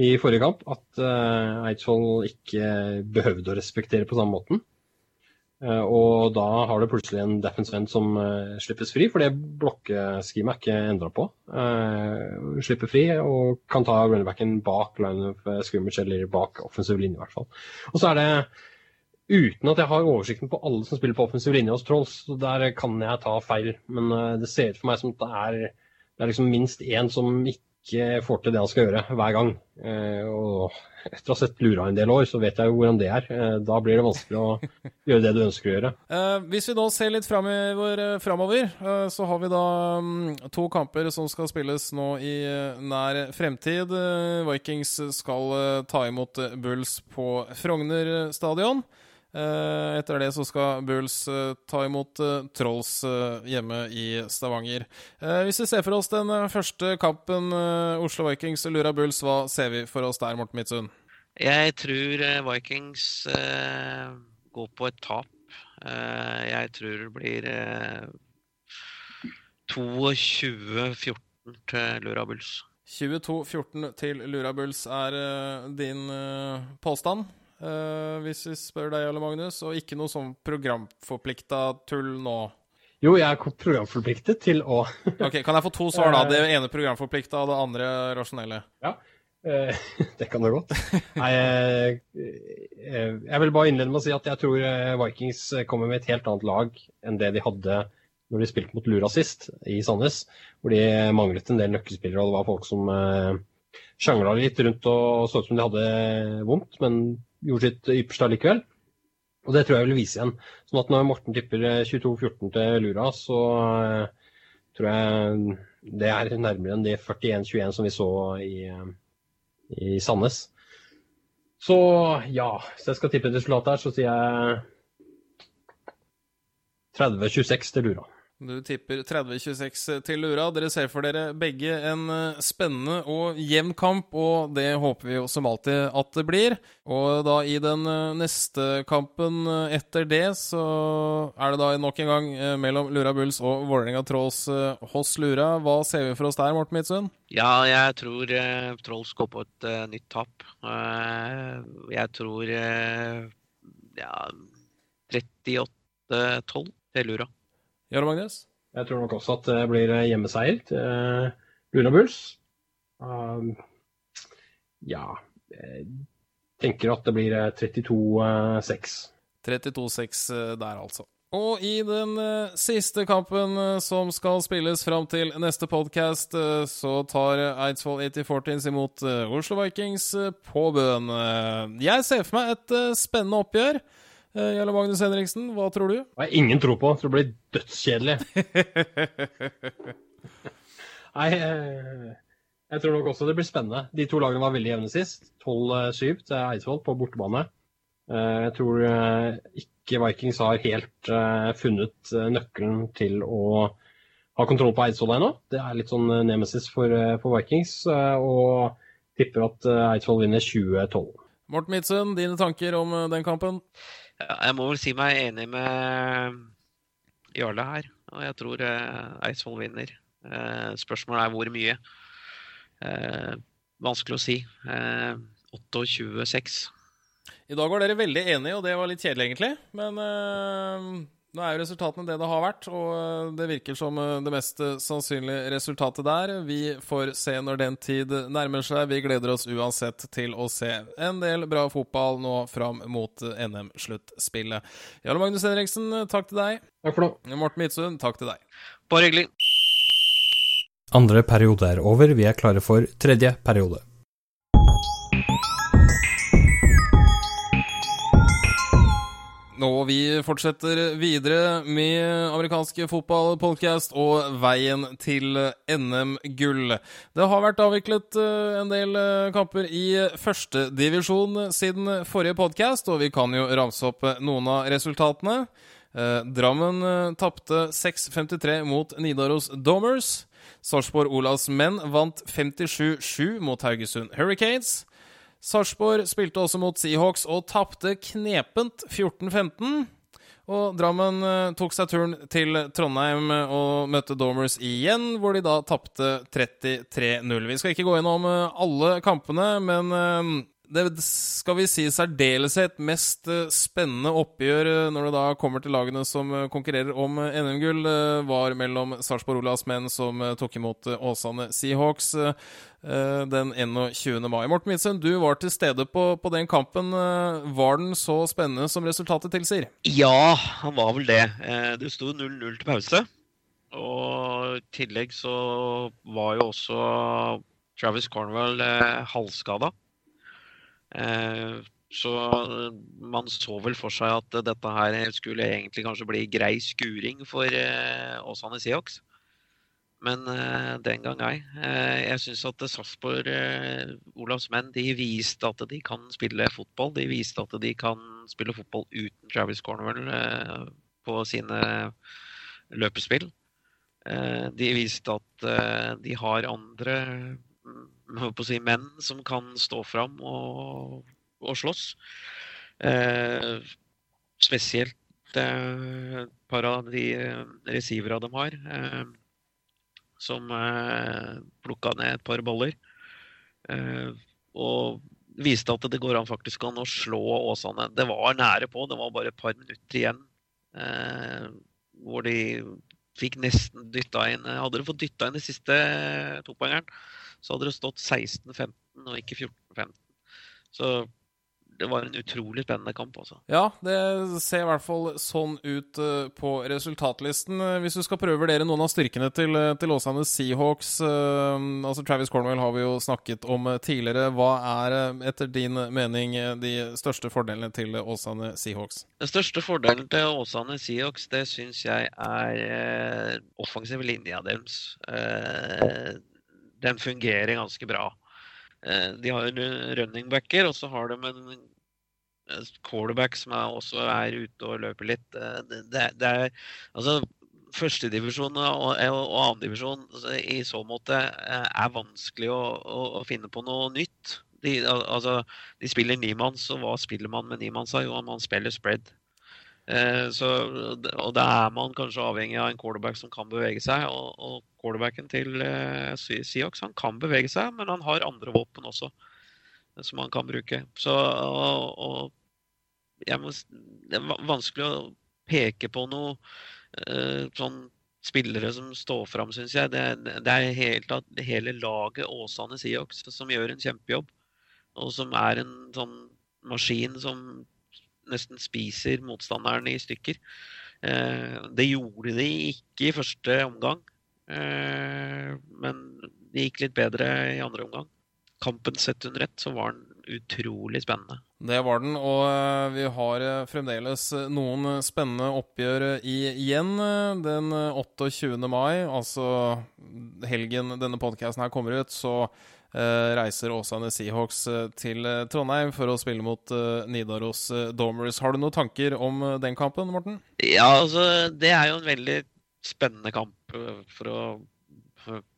i forrige kamp, at Eidsvoll ikke behøvde å respektere på samme måten. Eh, og da har du plutselig en defensive end som eh, slippes fri, for det blokkeschemet er ikke endra på. Uh, slipper fri og kan ta runnerbacken bak line of eh, scrimmage eller bak offensiv linje, i hvert fall. Og så er det uten at jeg har oversikten på alle som spiller på offensiv linje hos Trolls, så der kan jeg ta feil. Men eh, det ser ut for meg som at det er, det er liksom minst én som ikke får til det han skal gjøre, hver gang. Eh, og etter å ha sett Lura en del år, så vet jeg jo hvordan det er. Eh, da blir det vanskelig å gjøre det du ønsker å gjøre. Eh, hvis vi da ser litt framover, så har vi da mm, to kamper som skal spilles nå i nær fremtid. Vikings skal ta imot Bulls på Frogner stadion. Eh, etter det så skal Bulls eh, ta imot eh, Trolls hjemme i Stavanger. Eh, hvis vi ser for oss den første kampen, Oslo Vikings Lura Bulls, hva ser vi for oss der, Morten Midtsund? Jeg tror Vikings eh, går på et tap. Eh, jeg tror det blir eh, 22-14 til Lura Bulls. 22-14 til Lura Bulls er din påstand. Eh, hvis vi spør deg, eller Magnus, og ikke noe sånn programforplikta tull nå. Jo, jeg er programforpliktet til å Ok, Kan jeg få to svar, da? Det ene programforplikta, og det andre rasjonelle. Eh, Det kan du godt. Nei, eh, eh, jeg vil bare innlede med å si at jeg tror eh, Vikings kommer med et helt annet lag enn det de hadde når de spilte mot Lura sist, i Sandnes. Hvor de manglet en del nøkkelspillere, og det var folk som eh, sjangla litt rundt og så ut som de hadde vondt, men gjorde sitt ypperste allikevel. Og det tror jeg vil vise igjen. Sånn at når Morten tipper eh, 22-14 til Lura, så eh, tror jeg det er nærmere enn de 41-21 som vi så i, eh, i Sandnes. Så ja, hvis jeg skal tippe et resultat her, så sier jeg 30-26 til Lura. Du tipper 30-26 til Lura. Dere ser for dere begge en eh, spennende og jevn kamp, og det håper vi jo som alltid at det blir. Og da i den eh, neste kampen eh, etter det, så er det da nok en gang mellom Lura Bulls og Vålerenga Trolls hos Lura. Hva ser vi for oss der, Morten Midtsund? Ja, jeg tror eh, Trolls går på et eh, nytt tap. Uh, jeg tror eh, ja, 38-12 til Lura. Jarle Magnus? Jeg tror nok også at det blir hjemmeseier til eh, Luna Bulls. Um, ja Jeg tenker at det blir eh, 32-6. 32-6 der, altså. Og i den eh, siste kampen eh, som skal spilles fram til neste podkast, eh, så tar Eidsvoll 8014 imot eh, Oslo Vikings eh, på Bøen. Eh, jeg ser for meg et eh, spennende oppgjør. Eh, Jarle Magnus Henriksen, hva tror du? Det har ingen tro på. Jeg tror det blir dødskjedelig. Nei, eh, jeg tror nok også det blir spennende. De to lagene var veldig jevne sist. 12-7 til Eidsvoll på bortebane. Eh, Jeg tror eh, ikke Vikings har helt eh, funnet eh, nøkkelen til å ha kontroll på Eidsvoll ennå. Det er litt sånn eh, nemesis for, eh, for Vikings, eh, og tipper at eh, Eidsvoll vinner 20-12. Morten Midtsund, dine tanker om eh, den kampen? Jeg må vel si meg enig med Jarle her. Og jeg tror eh, Eidsvoll vinner. Eh, spørsmålet er hvor mye. Eh, vanskelig å si. Eh, 28-6. I dag var dere veldig enige, og det var litt kjedelig, egentlig. Men Nå er jo resultatene det det har vært, og eh, det virker som eh, det mest eh, sannsynlige resultatet der. Vi får se når den tid nærmer seg. Vi gleder oss uansett til å se en del bra fotball nå fram mot NM-sluttspillet. Jarle Magnus Henriksen, takk til deg. Takk for det. Morten Midtsund, takk til deg. Bare hyggelig. Andre periode er over, vi er klare for tredje periode. Og vi fortsetter videre med amerikanske fotballpodkast og veien til NM-gull. Det har vært avviklet eh, en del eh, kamper i førstedivisjon siden forrige podkast, og vi kan jo ramse opp noen av resultatene. Eh, Drammen tapte 6-53 mot Nidaros Domers. Sarpsborg Olavs menn vant 57-7 mot Haugesund Hurricanes. Sarpsborg spilte også mot Seahawks og tapte knepent 14-15. Og Drammen eh, tok seg turen til Trondheim og møtte Dormers igjen, hvor de da tapte 33-0. Vi skal ikke gå gjennom eh, alle kampene, men eh, det skal vi si særdeleshet mest spennende oppgjør når det da kommer til lagene som konkurrerer om NM-gull, var mellom Sarpsborg Olavs menn, som tok imot Åsane Seahawks den 21. mai. Morten Midtsund, du var til stede på, på, den kampen. Var den så spennende som resultatet tilsier? Ja, han var vel det. Det sto 0-0 til pause. Og i tillegg så var jo også Travis Cornwell halvskada. Så man så vel for seg at dette her skulle egentlig kanskje bli grei skuring for Åsane Seahawks. Men den gang ei. Jeg syns at Sarpsborg Olavs menn de viste at de kan spille fotball. De viste at de kan spille fotball uten Travis Cornwell på sine løpespill. De viste at de har andre si, menn som kan stå fram og, og slåss. Eh, spesielt eh, et par av de receivera de har, eh, som eh, plukka ned et par baller. og viste at det går an faktisk an å slå Åsane. Det var nære på, det var bare et par minutter igjen. hvor de fikk nesten dytta inn Hadde de fått dytta inn de siste topoengeren, så hadde det stått 16-15 og ikke 14-15. Så det var en utrolig spennende kamp, altså. Ja, det ser i hvert fall sånn ut på resultatlisten. Hvis du skal prøve å vurdere noen av styrkene til, til Åsane Seahawks altså Travis Cornwell har vi jo snakket om tidligere. Hva er etter din mening de største fordelene til Åsane Seahawks? Den største fordelen til Åsane Seahawks, det syns jeg er offensiv linja deres. Den fungerer ganske bra. De har runningbacker, og så har de en quarterback som er også er ute og løper litt. Det, det, det er altså Førstedivisjon og, og annendivisjon altså, i så måte er vanskelig å, å, å finne på noe nytt. De, altså, de spiller nimanns, og hva spiller man med nimanns? Jo, man spiller spread. Eh, så, og da er man kanskje avhengig av en quarterback som kan bevege seg. Og, og quarterbacken til eh, Seahawks han kan bevege seg, men han har andre våpen også som han kan bruke. Så og, og må, Det er vanskelig å peke på noe eh, sånn spillere som står fram, syns jeg. Det, det er helt, hele laget Åsane Seahawks som gjør en kjempejobb. Og som er en sånn maskin som nesten spiser motstanderen i stykker. Det gjorde de ikke i første omgang, men det gikk litt bedre i andre omgang. Kampen sett under ett, så var den utrolig spennende. Det var den, og vi har fremdeles noen spennende oppgjør igjen den 28. mai, altså helgen denne podkasten her kommer ut, så reiser Åsane Seahawks til Trondheim for å spille mot Nidaros Domers. Har du noen tanker om den kampen, Morten? Ja, altså det er jo en veldig spennende kamp, for å,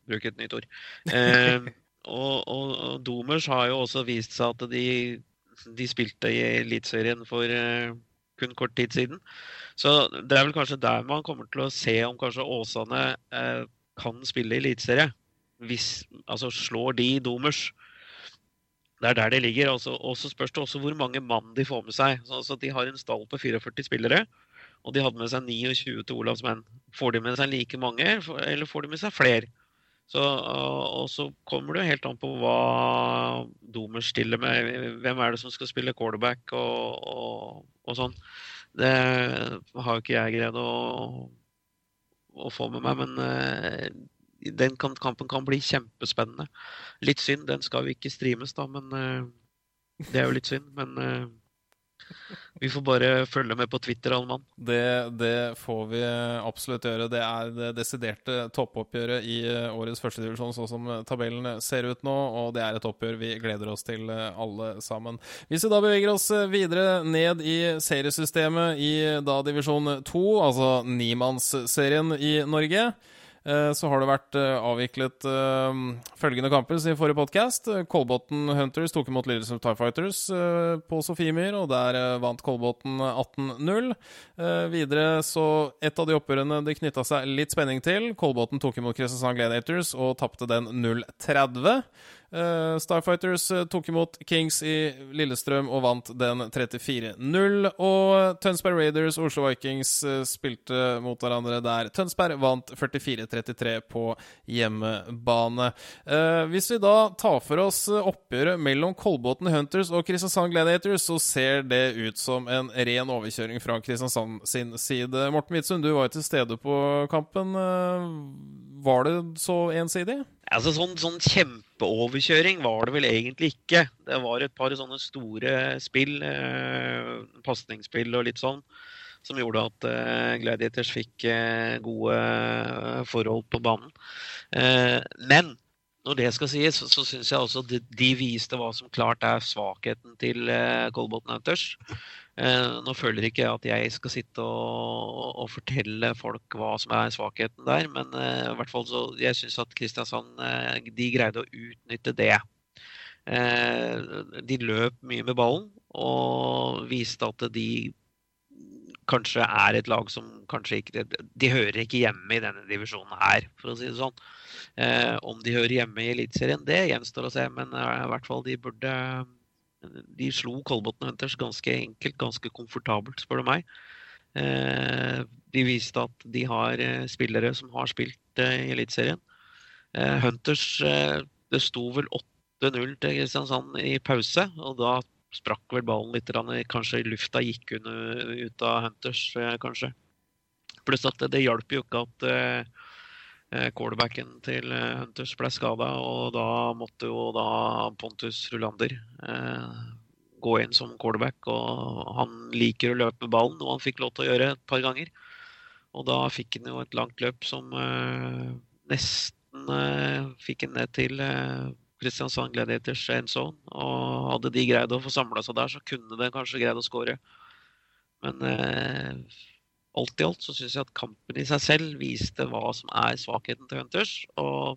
bruke et nytt ord. Eh, og, og, og, Domers har jo også vist seg at de, de spilte i Eliteserien for eh, kun kort tid siden. Så det er vel kanskje der man kommer til å se om kanskje Åsane eh, kan spille i eliteserie altså slår de Domers. Det er der det ligger. Altså, og så spørs det også hvor mange mann de får med seg. Så, altså, de har en stall på 44 spillere. Og de hadde med seg 29 til Olavsmenn. Får de med seg like mange, eller får de med seg flere? Så, og så kommer det jo helt an på hva Domer stiller med. Hvem er det som skal spille quarterback og, og, og sånn. Det har jo ikke jeg greid å, å få med meg, men uh, den kan, kampen kan bli kjempespennende. Litt synd, den skal jo ikke streames, da, men uh, det er jo litt synd. Men uh, vi får bare følge med på Twitter, alle mann. Det, det, får vi absolutt gjøre. Det er det desiderte toppoppgjøret i eh, årets førstedivisjon, sånn som tabellen ser ut nå. Og det er et oppgjør vi gleder oss til, eh, alle sammen. Hvis vi da beveger oss eh, videre ned i seriesystemet i da divisjon to, altså nimannsserien i Norge. Eh, så har det vært eh, avviklet uh, følgende kamper i forrige podkast. Kolbotn Hunters tok imot Lillestrøm Tie Fighters på Sofiemyr, og der vant Kolbotn 18-0. videre så Et av de oppgjørene det knytta seg litt spenning til. Kolbotn tok imot Kristiansand Gladiators og tapte den 0-30. Uh, Starfighters uh, tok imot Kings i Lillestrøm og vant den 34-0. Og Tønsberg Raiders og Oslo Vikings uh, spilte mot hverandre der. Tønsberg vant 44-33 på hjemmebane. hvis vi da tar for oss oppgjøret mellom Kolbotn Hunters og Kristiansand Gladiators, så ser det ut som en ren overkjøring fra Kristiansand sin side. Morten Midtsund, du var jo til stede på kampen. var det så ensidig? Altså Sånn, sånn kjempeoverkjøring var det vel egentlig ikke. Det var et par sånne store spill, eh, pasningsspill og litt sånn, som gjorde at eh, Gladiators fikk eh, gode eh, forhold på banen. Eh, men når det skal sies, så, så syns jeg også de, de, viste hva som klart er svakheten til eh, Colbotn Hunters. Eh, nå føler ikke jeg at jeg skal sitte og, og, fortelle folk hva som er svakheten der, men uh, i hvert fall så jeg syns at Kristiansand uh, de greide å utnytte det. De løp mye med ballen og viste at de kanskje er et lag som kanskje ikke De hører ikke hjemme i denne divisjonen her, for å si det sånn. om de hører hjemme i Eliteserien, det gjenstår å se, men i hvert fall de burde de slo Kolbotn Hunters ganske enkelt, ganske komfortabelt, spør du meg. Eh, de viste at de har eh, spillere som har spilt eh, i Eliteserien. Hunters Det sto vel 8-0 til Kristiansand i pause, og da sprakk vel ballen litt. Kanskje lufta gikk under, ut av Hunters, kanskje. Pluss at det, det hjalp jo ikke at quarterbacken til eh, Hunters ble skada, og da måtte jo da Pontus Rulander eh, gå inn som quarterback. Og han liker å løpe ballen, og han fikk lov til å gjøre et par ganger. Og da fikk han jo et langt løp som eh, nesten eh, fikk han ned til eh, Kristiansand Gladiators end zone. Og hadde de greid å få samla seg der, så kunne de kanskje greid å skåre. Men alt i alt så syns jeg at kampen i seg selv viste hva som er svakheten til Hunters. Og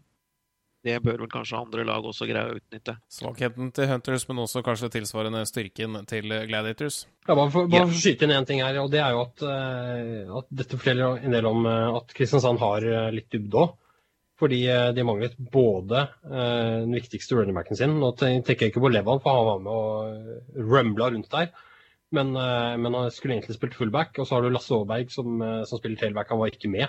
det bør vel kanskje andre lag også greie å utnytte. Svakheten til Hunters, men også kanskje tilsvarende styrken til Gladiators? Ja, bare for, bare for å skyte inn én ting her, og det er jo at, uh, at dette forteller en del om uh, at Kristiansand har uh, litt dybde òg. Fordi de manglet både den viktigste runnerbacken sin Nå tenker jeg ikke på Levan, for han var med og rumbla rundt der. Men, eh, men, han skulle egentlig spilt fullback. Og så har du Lasse Aaberg som, eh, som spiller tailback. Han var ikke med.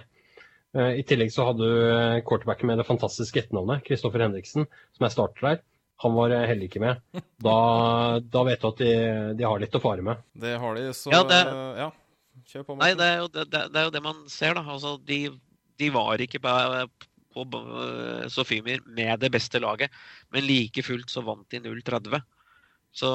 Eh, I tillegg så hadde du quarterbacken med det fantastiske etternavnet, Kristoffer Henriksen, som er starter der. Han var heller ikke med. Da, da vet du at de, de, har litt å fare med. Det har de, så ja, det, ja. kjør på. Nei, det er, jo, det, det er, jo, det, man ser, da. Altså, de, de var ikke på, på Sofiemyr med det beste laget, men like fullt så vant de 0-30. Så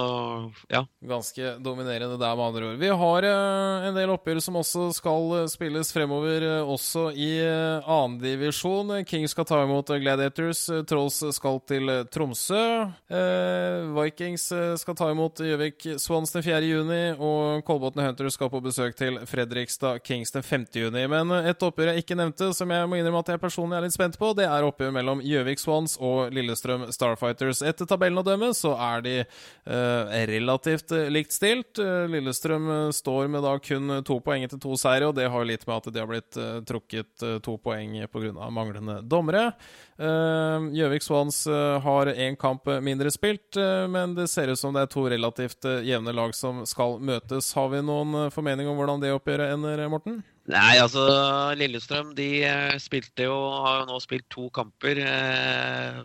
ja. Ganske dominerende der, med andre ord. Vi har uh, en del oppgjør som også skal uh, spilles fremover, uh, også i annendivisjon. King skal ta imot Gladiators. Trolls skal til Tromsø. Vikings skal ta imot Gjøvik Swans den 4. juni, og Kolbotn Hunters skal på besøk til Fredrikstad Kings den 5. juni. Men et oppgjør jeg ikke nevnte, som jeg må innrømme at jeg personlig er litt spent på, det er oppgjør mellom Gjøvik Swans og Lillestrøm Starfighters. Etter tabellen å dømme så er de eh, relativt eh, likt stilt. Eh, Lillestrøm eh, står med da kun to poeng etter to seire, og det har litt med at de har blitt eh, trukket eh, to poeng pga. manglende dommere. Eh, Gjøvik Swans eh, har én kamp mindre spilt, eh, men det ser ut som det er to relativt eh, jevne lag som skal møtes. Har vi noen eh, formening om hvordan det oppgjøret ender, Morten? Nei, altså Lillestrøm de eh, spilte jo, har jo nå spilt to kamper. Eh,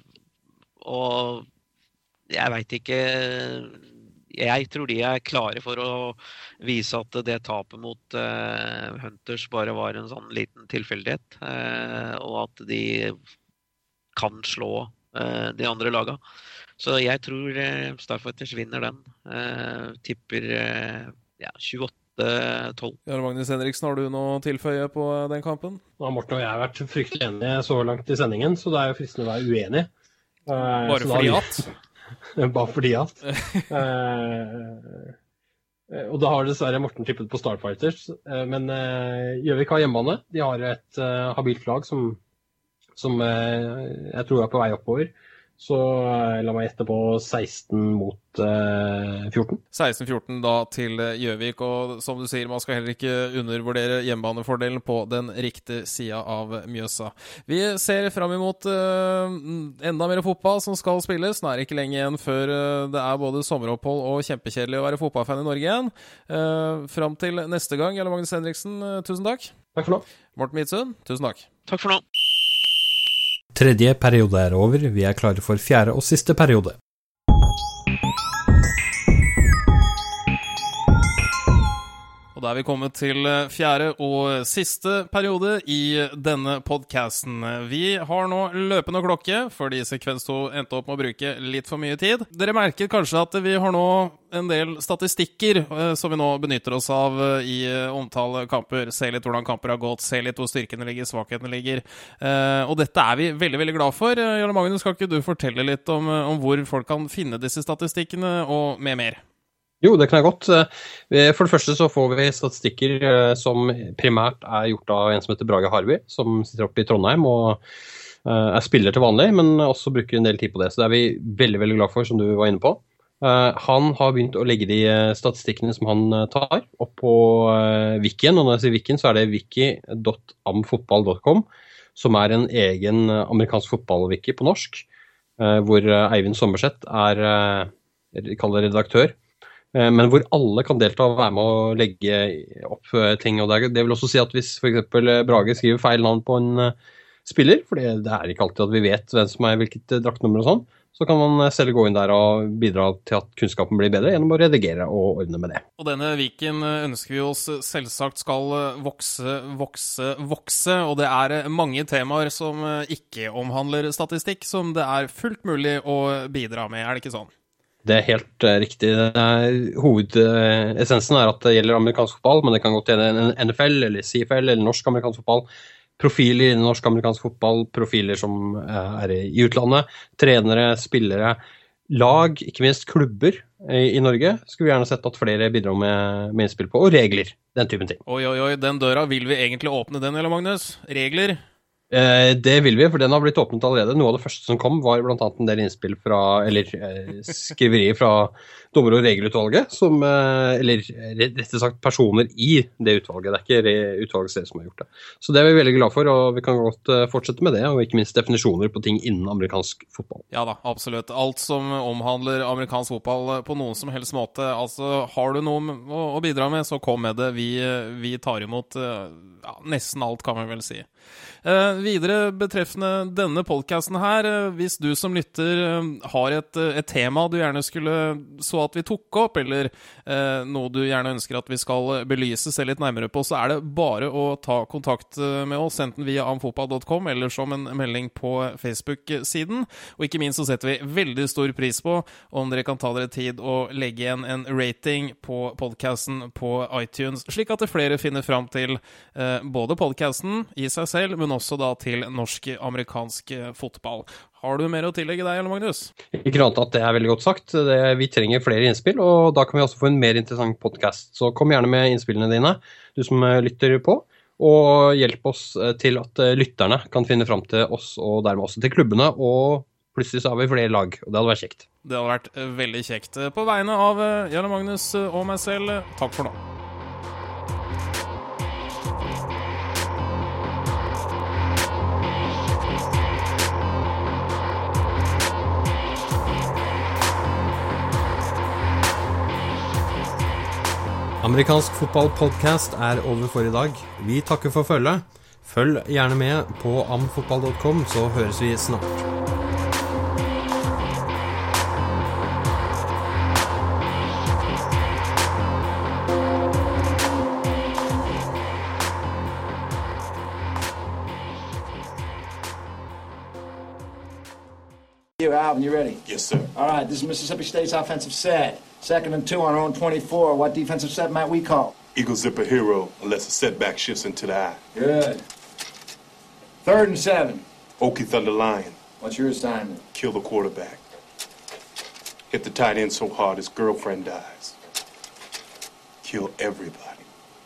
og jeg veit ikke Jeg tror de er klare for å vise at det tapet mot uh, Hunters bare var en sånn liten tilfeldighet. uh, og at de kan slå uh, de andre laga. Så jeg tror Starfighters vinner den. Eh, tipper ja, 28-12. Jarle Magnus Henriksen, har du noe å tilføye på den kampen? Ja, Morten og jeg har vært fryktelig enige så langt i sendingen, så det er jo fristende å være uenig. Bare fordi at? Bare fordi at. Eh, eh, og da har dessverre Morten tippet på Starfighters. eh, men eh, Gjøvik har hjemmebane. De har et eh, habilt lag som, som eh, jeg tror er på vei oppover. Så eh, la meg gjette på 16 mot eh, 14. 16-14 da til Gjøvik, og som du sier, man skal heller ikke undervurdere hjemmebanefordelen på den riktige sida av Mjøsa. Vi ser fram imot eh, enda mer fotball som skal spilles. Nå er det ikke lenge igjen før eh, det er både sommeropphold og kjempekjedelig å være fotballfan i Norge igjen. Eh, fram til neste gang, Jarle Magnus Henriksen, eh, tusen takk. Takk for nå. Morten Midtsund, tusen takk. Takk for nå. Tredje periode er over, vi er klare for fjerde og siste periode. Og da er vi kommet til eh, fjerde og siste periode i denne podcasten. Vi har nå løpende klokke, fordi sekvens 2 endte opp med å bruke litt for mye tid. Dere merker kanskje at vi har nå en del statistikker eh, som vi nå benytter oss av eh, i omtale kamper. Se litt hvordan kamper har gått, se litt hvor styrkene ligger, svakhetene ligger. Og dette er vi veldig, veldig glad for. Jarle Magnus, skal ikke du fortelle litt om, om hvor folk kan finne disse statistikkene, og med mer? Jo, det kan jeg godt. Eh, For det første så får vi statistikker eh, som primært er gjort av en som heter Brage Harby, som sitter oppe i Trondheim og eh, er spiller til vanlig, men også bruker en del tid på det. Så det er vi veldig veldig glad for, som du var inne på. Han har begynt å legge de statistikkene som han tar, opp på Wikien. Og når jeg sier Wikien, så er det wiki.amfotball.com, som er en egen amerikansk fotball-wiki på norsk, hvor Eivind Sommerseth er redaktør. Eh, Men hvor alle kan delta og være med å legge opp eh, ting. og Det, vil også si at hvis f.eks. Brage skriver feil navn på en eh, spiller, for det er ikke alltid at vi vet hvem som er hvilket eh, draktnummer og sånn, så kan man eh, selv gå inn der og bidra til at kunnskapen blir bedre gjennom å redigere og ordne med det. Og denne Viken eh, ønsker vi oss selvsagt skal eh, vokse, vokse, vokse. Og det er eh, mange temaer som eh, ikke omhandler statistikk, som det er fullt mulig å bidra med, er det ikke sånn? Det er helt eh, riktig. Hovedessensen er at det gjelder amerikansk fotball, men det kan godt gjelde NFL eller CFL eller norsk-amerikansk fotball. Profiler i norsk-amerikansk fotball, profiler som eh, er i utlandet. Trenere, spillere, lag, ikke minst klubber i, i Norge. Skulle vi gjerne sett at flere bidrar med, med innspill på, og regler. Den typen ting. Oi, oi, oi, den døra, vil vi egentlig åpne den, eller Magnus? Regler? Eh, det vil vi, for den har blitt åpnet allerede. Noe av det første som kom, var bl.a. en del innspill fra, eller eh, skriverier fra dommer- og regelutvalget, som, eh, eller rett og sagt personer i det utvalget. Det er ikke utvalget selv som har gjort det. Så det er vi veldig glad for, og vi kan godt eh, fortsette med det. Og ikke minst definisjoner på ting innen amerikansk fotball. Ja da, absolutt. Alt som omhandler amerikansk fotball eh, på noen som helst måte. Altså, har du noe å, bidra med, så kom med det. Vi, vi tar imot ja, nesten alt, kan vi vel si. Eh, videre betreffende denne podkasten her, hvis du som lytter har et, et tema du gjerne skulle så at vi tok opp, eller eh, noe du gjerne ønsker at vi skal belyse, se litt nærmere på, så er det bare å ta kontakt eh, med oss, enten via amfopa.com eller som en melding på Facebook-siden. Og ikke minst så setter vi veldig stor pris på om dere kan ta dere tid og legge igjen en rating på podkasten på iTunes, slik at flere finner fram til eh, både podkasten i seg selv, men også da til norsk-amerikansk eh, fotball. Har du mer å tillegge deg, eller Magnus? Ikke noe annet at det er veldig godt sagt. Det, vi trenger flere innspill, og da kan vi også få en mer interessant podkast. Så kom gjerne med innspillene dine, du som eh, lytter på. Og hjelp oss eh, til at eh, lytterne kan finne fram til oss, og dermed også til klubbene og Plutselig så har vi flere lag, og det hadde vært kjekt. Det hadde vært veldig kjekt. På vegne av Jarle Magnus og meg selv, takk for nå. Amerikansk fotballpodkast er over for i dag. Vi takker for følget. Følg gjerne med på amfotball.com, så høres vi snart. You, Alvin, you ready? Yes, sir. All right, this is Mississippi State's offensive set. Second and two on our own 24. What defensive set might we call? Eagle zipper hero unless a setback shifts into the eye. Good. Third and seven. Okie Thunder Lion, What's your assignment? kill the quarterback. Hit the tight end so hard his girlfriend dies. Kill everybody.